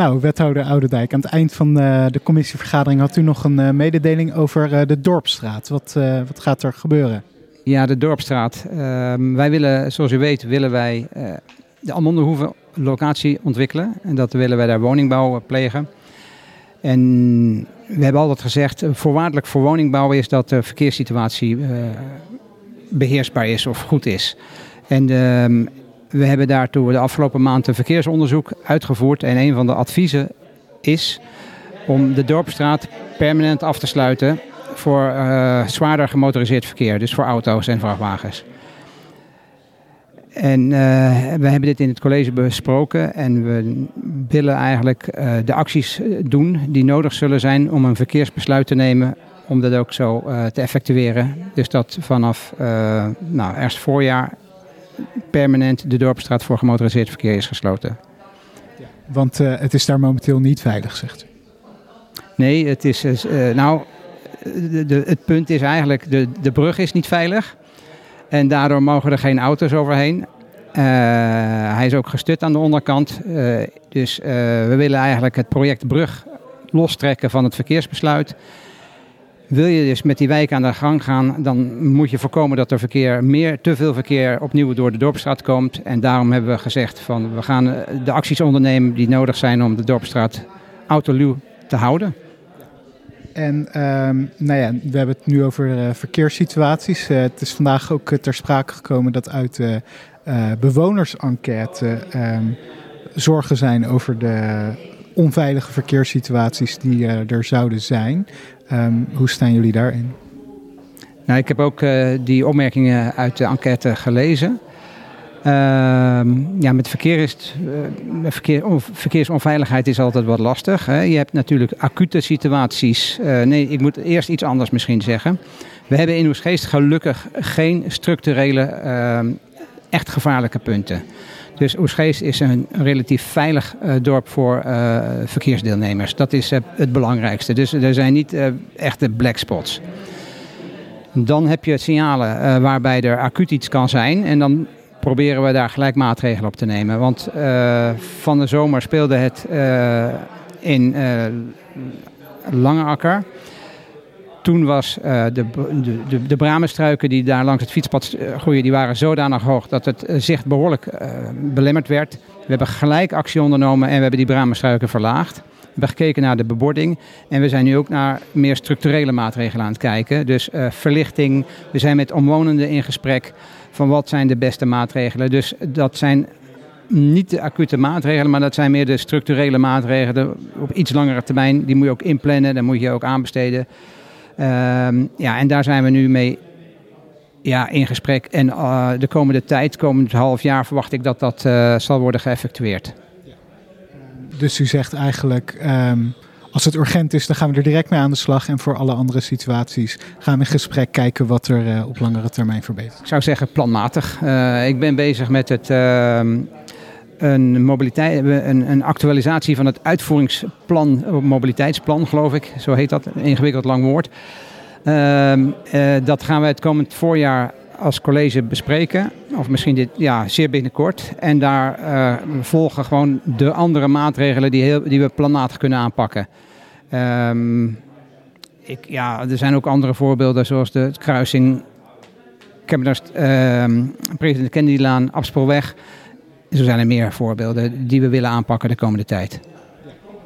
Nou, wethouder Oudendijk, aan het eind van de, de commissievergadering had u nog een mededeling over de Dorpstraat. Wat, wat gaat er gebeuren? Ja, de Dorpstraat. Ehm, wij willen, zoals u weet, willen wij de Almondenhoeve locatie ontwikkelen. En dat willen wij daar woningbouw plegen. En we hebben altijd gezegd, voorwaardelijk voor woningbouw is dat de verkeerssituatie beheersbaar is of goed is. En uh, we hebben daartoe de afgelopen maand een verkeersonderzoek uitgevoerd. En een van de adviezen is om de Dorpstraat permanent af te sluiten voor uh, zwaarder gemotoriseerd verkeer. Dus voor auto's en vrachtwagens. En uh, we hebben dit in het college besproken en we willen eigenlijk uh, de acties eh, doen die nodig zullen zijn om een verkeersbesluit te nemen om dat ook zo te effectueren. Dus dat vanaf nou, eerst voorjaar permanent de dorpstraat voor gemotoriseerd verkeer is gesloten. Ja, want het is daar momenteel niet veilig, zegt u? Nee, het is, nou, de, de, het punt is eigenlijk, de, de brug is niet veilig. En daardoor mogen er geen auto's overheen. Uh, hij is ook gestut aan de onderkant. Dus we willen eigenlijk het project Brug lostrekken van het verkeersbesluit. Wil je dus met die wijk aan de gang gaan, dan moet je voorkomen dat er verkeer, meer, te veel verkeer opnieuw door de dorpstraat komt. En daarom hebben we gezegd van we gaan de acties ondernemen die nodig zijn om de dorpstraat autoluw te houden. En um, nou ja, we hebben het nu over uh, verkeerssituaties. Uh, het is vandaag ook ter sprake gekomen dat uit de bewonersenquête um, zorgen zijn over de onveilige verkeerssituaties die er zouden zijn. Um, hoe staan jullie daarin? Nou, ik heb ook die opmerkingen uit de enquête gelezen. Uh, ja, met verkeer is uh, verkeer, verkeersonveiligheid is altijd wat lastig. Hè. Je hebt natuurlijk acute situaties. Nee, ik moet eerst iets anders misschien zeggen. We hebben in Oesgeest gelukkig geen structurele, ehm, echt gevaarlijke punten. Dus Oesgeest is een relatief veilig uh, dorp voor verkeersdeelnemers. Dat is het belangrijkste. Dus er zijn niet echte black spots. Dan heb je signalen waarbij er acuut iets kan zijn. En dan proberen we daar gelijk maatregelen op te nemen. Want van de zomer speelde het in uh, Lange Akker. Toen was de, de, de, de bramenstruiken die daar langs het fietspad groeien, die waren zodanig hoog dat het zicht behoorlijk belemmerd werd. We hebben gelijk actie ondernomen en we hebben die bramenstruiken verlaagd. We hebben gekeken naar de bebording en we zijn nu ook naar meer structurele maatregelen aan het kijken. Dus verlichting, we zijn met omwonenden in gesprek van wat zijn de beste maatregelen. Dus dat zijn niet de acute maatregelen, maar dat zijn meer de structurele maatregelen op iets langere termijn. Die moet je ook inplannen, dan moet je ook aanbesteden. Um, ja, en daar zijn we nu mee ja, in gesprek. En uh, de komende tijd, komend half jaar, verwacht ik dat dat uh, zal worden geëffectueerd. Dus u zegt eigenlijk. Um als het urgent is, dan gaan we er direct mee aan de slag. En voor alle andere situaties gaan we in gesprek kijken wat er uh, op langere termijn verbetert. Ik zou zeggen planmatig. Ik ben bezig met het, uh, een, mobiliteit, een, een, actualisatie van het uitvoeringsplan, mobiliteitsplan geloof ik. Zo heet dat, een ingewikkeld lang woord. Ehm, dat gaan we het komend voorjaar als college bespreken. Of misschien dit, ja, zeer binnenkort. En daar uh, volgen gewoon de andere maatregelen die, heel, die we planmatig kunnen aanpakken. Um, ik, ja, er zijn ook andere voorbeelden, zoals de kruising uh, President Kennedylaan, Afspoorweg. Zo zijn er meer voorbeelden die we willen aanpakken de komende tijd.